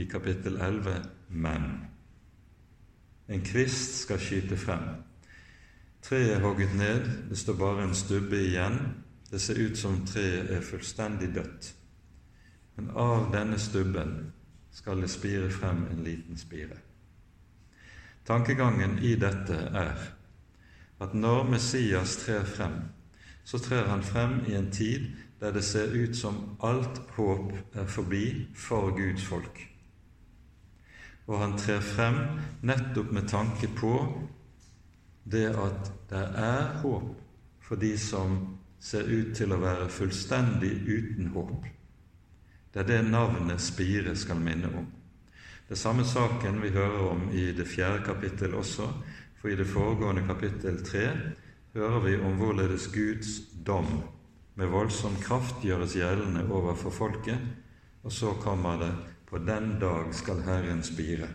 i kapittel 11 men. En kvist skal skyte frem. Treet er hogget ned, det står bare en stubbe igjen. Det ser ut som treet er fullstendig dødt. Men av denne stubben skal det spire frem en liten spire. Tankegangen i dette er at når Messias trer frem, så trer han frem i en tid der det ser ut som alt håp er forbi for Guds folk. Og han trer frem nettopp med tanke på det at det er håp for de som ser ut til å være fullstendig uten håp. Det er det navnet Spire skal minne om. Det er samme saken vi hører om i det fjerde kapittel også, for i det foregående kapittel tre hører vi om hvorledes Guds dom med voldsom kraft gjøres gjeldende overfor folket, og så kommer det på den dag skal Herren spire,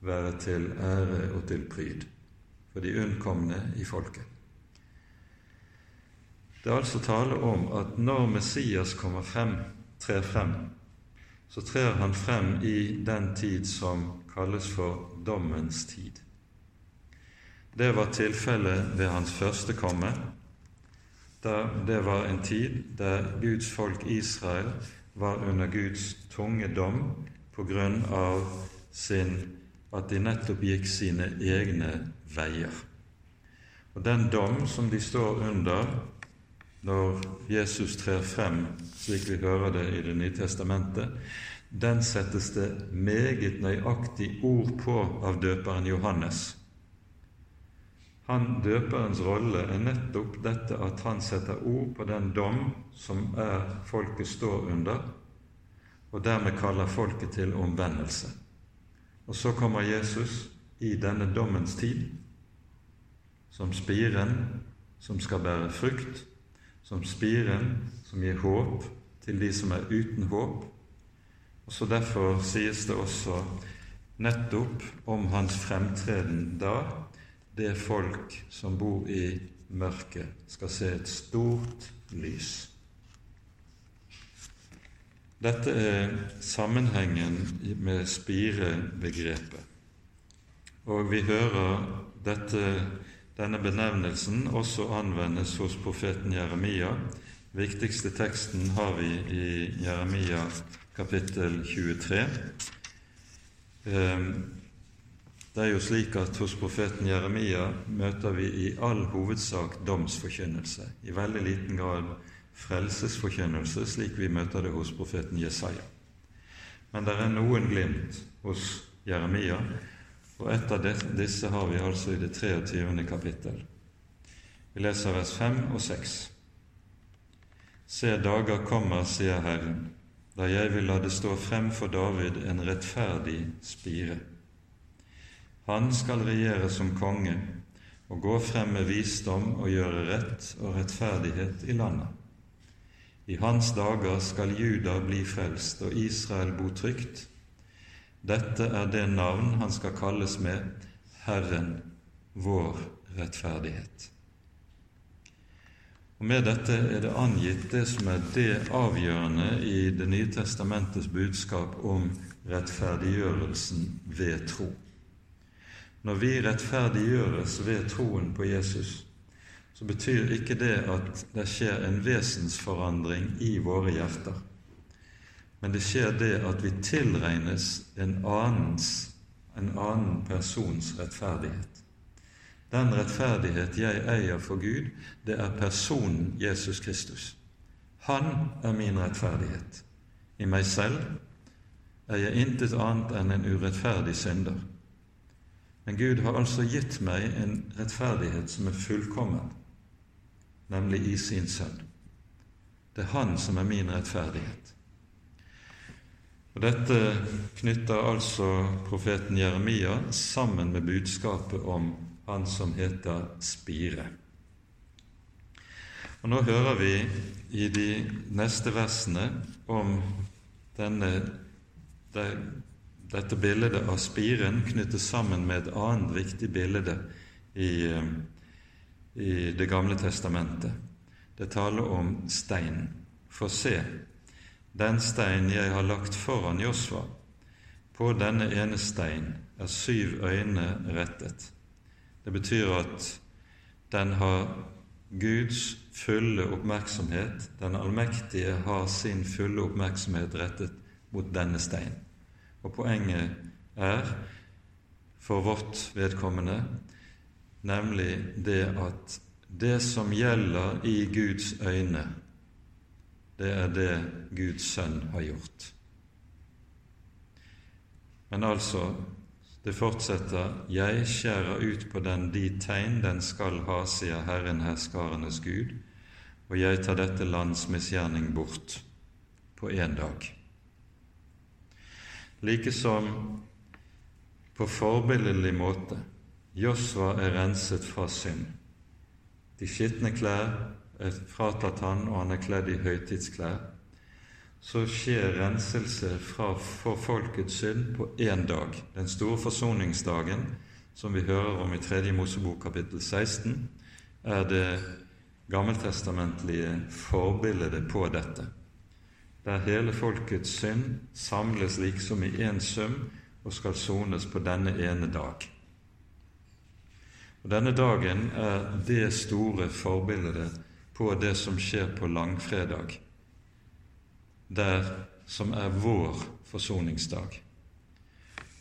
være til ære og til pryd for de unnkomne i folket. Det er altså tale om at når Messias kommer frem, trer frem, så trer han frem i den tid som kalles for dommens tid. Det var tilfellet ved hans første komme. det var en tid der Guds folk Israel var under Guds tunge dom på grunn av sin, at de nettopp gikk sine egne veier. Og Den dom som de står under når Jesus trer frem, slik vi hører det i Det nye testamentet, den settes det meget nøyaktig ord på av døperen Johannes. Han, Døperens rolle er nettopp dette at han setter ord på den dom som er folket står under, og dermed kaller folket til omvendelse. Og så kommer Jesus i denne dommens tid, som spiren som skal bære frukt, som spiren som gir håp til de som er uten håp. Og så Derfor sies det også nettopp om hans fremtreden da det folk som bor i mørket, skal se et stort lys. Dette er sammenhengen med spirebegrepet. Og vi hører dette denne benevnelsen også anvendes hos profeten Jeremia. Viktigste teksten har vi i Jeremia kapittel 23. Ehm, det er jo slik at hos profeten Jeremia møter vi i all hovedsak domsforkynnelse, i veldig liten grad frelsesforkynnelse, slik vi møter det hos profeten Jesaja. Men det er noen glimt hos Jeremia og et av disse har vi altså i det 23. kapittel. Vi leser vers 5 og 6. Se, dager kommer, sier Herren, da jeg vil la det stå frem for David en rettferdig spire. Han skal regjere som konge og gå frem med visdom og gjøre rett og rettferdighet i landet. I hans dager skal Juda bli frelst og Israel bo trygt, dette er det navn han skal kalles med Herren, vår rettferdighet. Og Med dette er det angitt det som er det avgjørende i Det nye testamentets budskap om rettferdiggjørelsen ved tro. Når vi rettferdiggjøres ved troen på Jesus, så betyr ikke det at det skjer en vesensforandring i våre hjerter men det skjer det at vi tilregnes en, annens, en annen persons rettferdighet. Den rettferdighet jeg eier for Gud, det er personen Jesus Kristus. Han er min rettferdighet. I meg selv er jeg intet annet enn en urettferdig synder. Men Gud har altså gitt meg en rettferdighet som er fullkommen, nemlig i sin sønn. Det er Han som er min rettferdighet. Og Dette knytter altså profeten Jeremia sammen med budskapet om han som heter Spire. Og Nå hører vi i de neste versene om denne, det, dette bildet av spiren knyttes sammen med et annet viktig bilde i, i Det gamle testamentet. Det taler om steinen. For se, den stein jeg har lagt foran Josva, på denne ene stein er syv øyne rettet. Det betyr at den har Guds fulle oppmerksomhet. Den allmektige har sin fulle oppmerksomhet rettet mot denne stein. Og poenget er, for vårt vedkommende, nemlig det at det som gjelder i Guds øyne, det er det Guds sønn har gjort. Men altså, det fortsetter Jeg skjærer ut på den de tegn den skal ha, sier Herren herskarenes Gud, og jeg tar dette lands misgjerning bort på én dag. Like som på forbilledlig måte Josva er renset fra synd. De skitne klær er fratatt han, og han er kledd i høytidsklær, så skjer renselse fra, for folkets synd på én dag, den store forsoningsdagen, som vi hører om i 3. Mosebok kapittel 16, er det gammeltestamentlige forbildet på dette, der hele folkets synd samles liksom i én sum og skal sones på denne ene dag. Og Denne dagen er det store forbildet på det som skjer på langfredag, der som er vår forsoningsdag.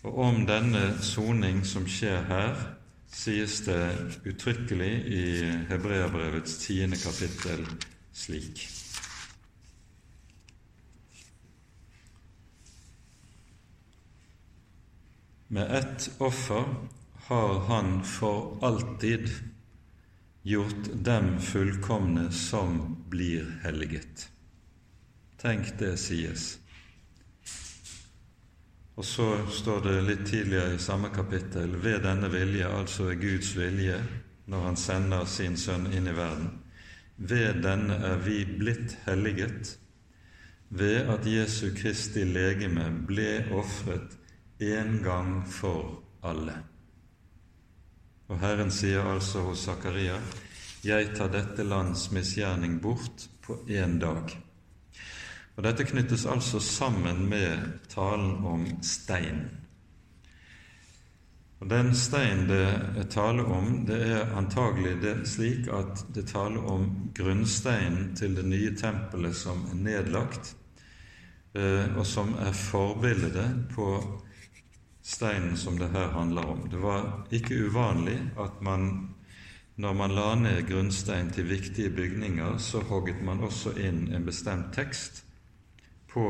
Og om denne soning som skjer her, sies det uttrykkelig i Hebreabrevets tiende kapittel slik. Med ett offer har Han for alltid gjort dem fullkomne som blir helliget. Tenk det sies. Og så står det litt tidligere i samme kapittel ved denne vilje, altså er Guds vilje, når Han sender sin Sønn inn i verden. Ved denne er vi blitt helliget, ved at Jesu Kristi legeme ble ofret en gang for alle. Og Herren sier altså hos Zakaria, Jeg tar dette lands misgjerning bort på én dag. Og Dette knyttes altså sammen med talen om stein. Og Den stein det er tale om, det er antagelig det slik at det taler om grunnsteinen til det nye tempelet som er nedlagt, eh, og som er forbildet på steinen som det her handler om. Det var ikke uvanlig at man når man la ned grunnstein til viktige bygninger, så hogget man også inn en bestemt tekst på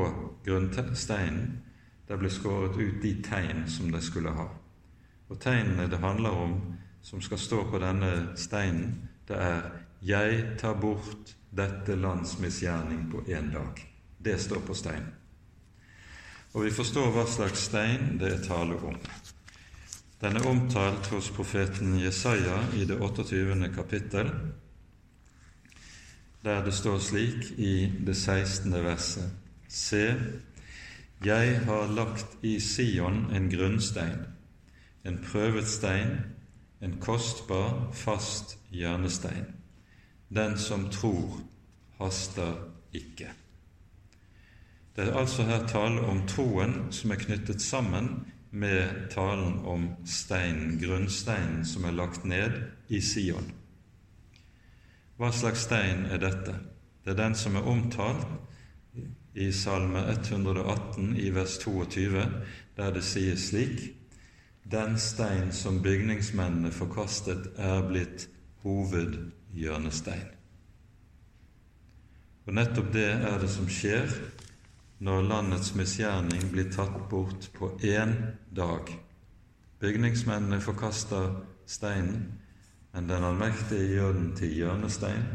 grunnsteinen. Det ble skåret ut de tegn som de skulle ha. Og tegnene det handler om, som skal stå på denne steinen, det er 'Jeg tar bort dette lands misgjerning på én dag'. Det står på steinen. Og vi forstår hva slags stein det er tale om. Den er omtalt hos profeten Jesaja i det 28. kapittel, der det står slik i det 16. verset Se, jeg har lagt i Sion en grunnstein, en prøvet stein, en kostbar, fast hjørnestein. Den som tror, haster ikke. Det er altså her tale om troen som er knyttet sammen med talen om steinen, grunnsteinen som er lagt ned i Sion. Hva slags stein er dette? Det er den som er omtalt i Salme 118 i vers 22, der det sies slik Den stein som bygningsmennene forkastet, er blitt hovedhjørnestein. Og nettopp det er det som skjer når landets misgjerning blir tatt bort på én dag. Bygningsmennene forkaster steinen, men den allmektige gjør den til hjørnestein,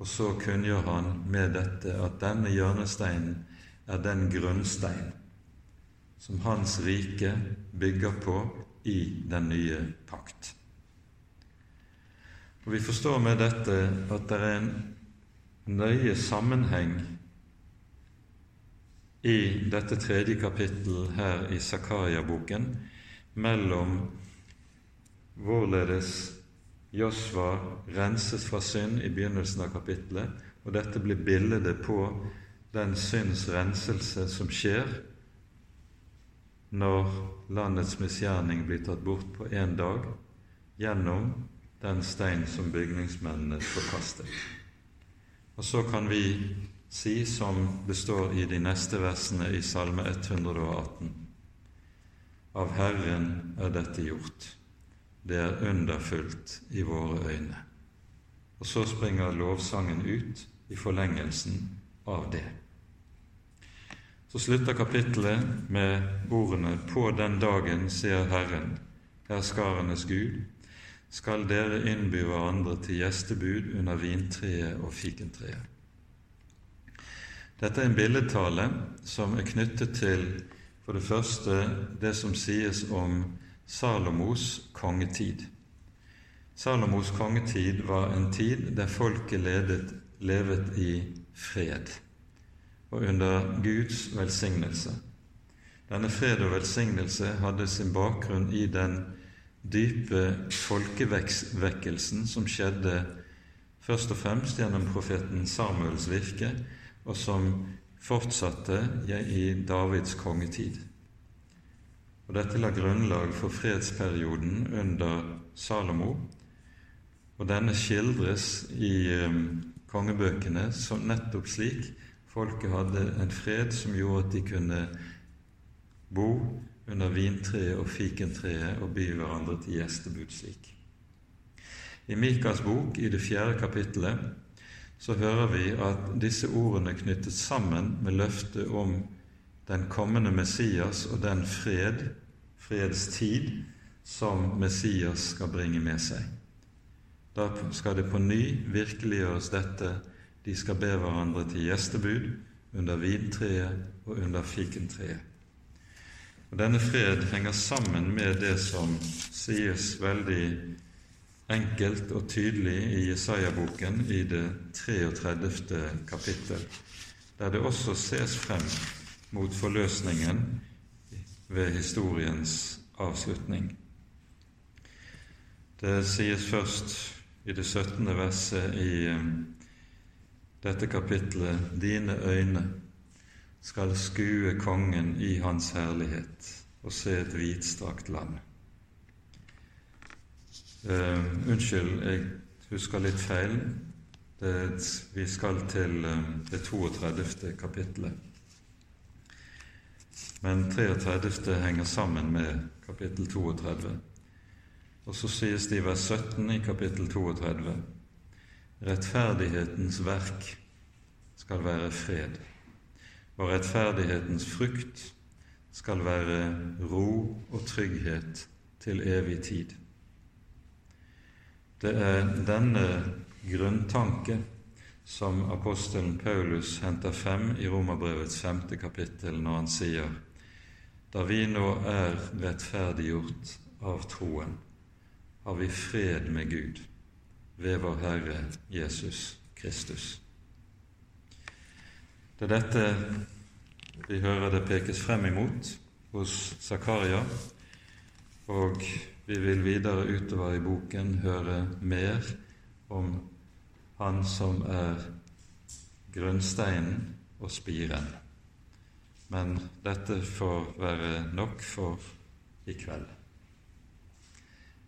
og så kunngjør han med dette at denne hjørnesteinen er den grunnstein som hans rike bygger på i den nye pakt. Og Vi forstår med dette at det er en nøye sammenheng i dette tredje kapittel her i Zakaria-boken mellom hvorledes Josva renses fra synd i begynnelsen av kapittelet, og dette blir bildet på den synds renselse som skjer når landets misgjerning blir tatt bort på én dag gjennom den stein som bygningsmennene forkastet. Og så kan vi si, som det står i de neste versene i Salme 118, av Herren er dette gjort det er underfullt i våre øyne. Og så springer lovsangen ut i forlengelsen av det. Så slutter kapittelet med ordene 'På den dagen, sier Herren, herskarenes Gud, skal dere innby hverandre til gjestebud under vintreet og fikentreet. Dette er en billedtale som er knyttet til for det første det som sies om Salomos kongetid. Salomos kongetid var en tid der folket ledet, levet i fred og under Guds velsignelse. Denne fred og velsignelse hadde sin bakgrunn i den dype folkevekkelsen som skjedde først og fremst gjennom profeten Samuels virke, og som fortsatte i Davids kongetid. Og Dette la grunnlag for fredsperioden under Salomo, og denne skildres i um, kongebøkene som nettopp slik folket hadde en fred som gjorde at de kunne bo under vintreet og fikentreet og by hverandre til gjestebud slik. I Mikas bok, i det fjerde kapittelet, så hører vi at disse ordene knyttet sammen med løftet om den kommende Messias og den fred, fredstid, som Messias skal bringe med seg. Da skal det på ny virkeliggjøres dette de skal be hverandre til gjestebud under vintreet og under fikentreet. Og Denne fred henger sammen med det som sies veldig enkelt og tydelig i Jesaja-boken i det 33. kapittel, der det også ses frem mot forløsningen ved historiens avslutning. Det sies først i det 17. verset i eh, dette kapittelet Dine øyne skal skue kongen i hans herlighet og se et vidstrakt land. Uh, unnskyld, jeg husker litt feil. Det, vi skal til uh, det 32. kapittelet. Men 33. henger sammen med kapittel 32. Og så sies det i vers 17 i kapittel 32 rettferdighetens verk skal være fred og rettferdighetens frukt skal være ro og trygghet til evig tid. Det er denne grunntanke som apostelen Paulus henter frem i Romerbrevets femte kapittel når han sier da vi nå er rettferdiggjort av troen, har vi fred med Gud ved vår Herre Jesus Kristus. Det er dette vi hører det pekes frem imot hos Zakaria, og vi vil videre utover i boken høre mer om Han som er grunnsteinen og spiren. Men dette får være nok for i kveld.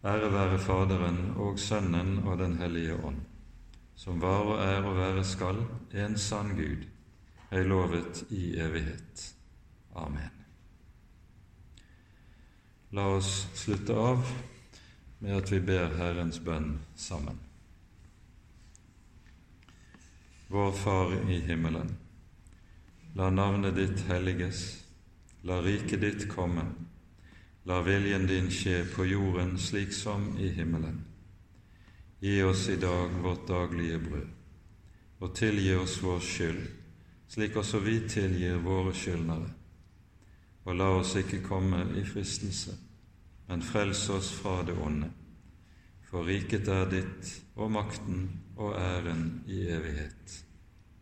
Ære være Faderen og Sønnen og Den hellige ånd, som var og er og være skal, en sann Gud, høylovet i evighet. Amen. La oss slutte av med at vi ber Herrens bønn sammen. Vår Far i himmelen. La navnet ditt helliges. La riket ditt komme. La viljen din skje på jorden slik som i himmelen. Gi oss i dag vårt daglige brød, og tilgi oss vår skyld slik også vi tilgir våre skyldnere. Og la oss ikke komme i fristelse, men frels oss fra det onde. For riket er ditt, og makten og æren i evighet.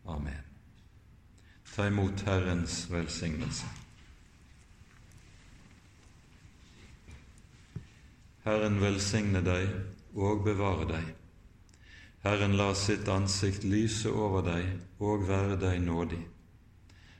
Amen. Ta imot Herrens velsignelse. Herren velsigne deg og bevare deg. Herren la sitt ansikt lyse over deg og være deg nådig.